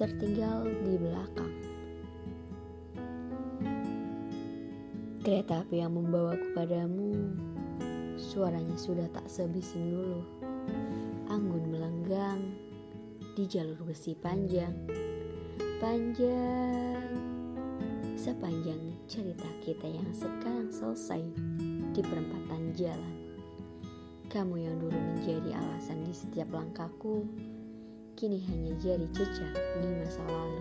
tertinggal di belakang. Kereta api yang membawaku padamu, suaranya sudah tak sebising dulu. Anggun melenggang di jalur besi panjang, panjang sepanjang cerita kita yang sekarang selesai di perempatan jalan. Kamu yang dulu menjadi alasan di setiap langkahku, kini hanya jadi jejak di masa lalu.